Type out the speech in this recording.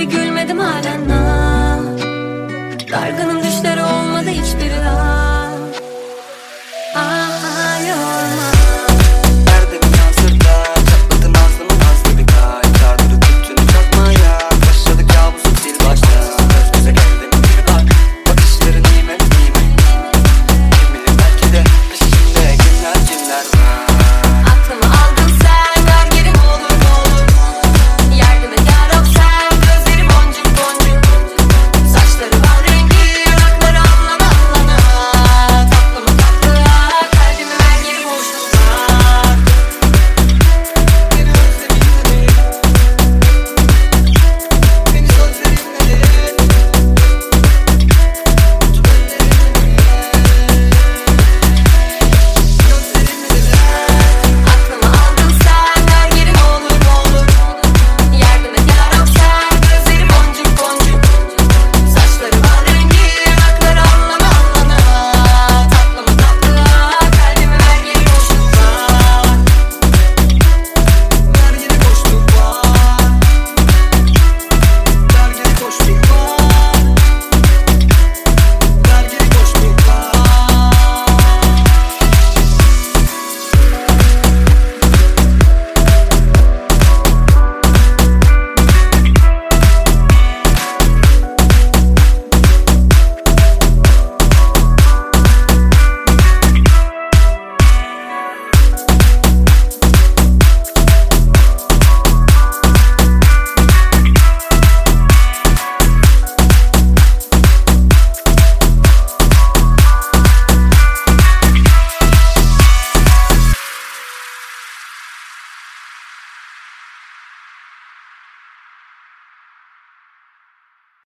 gibi gülmedim halen Dargın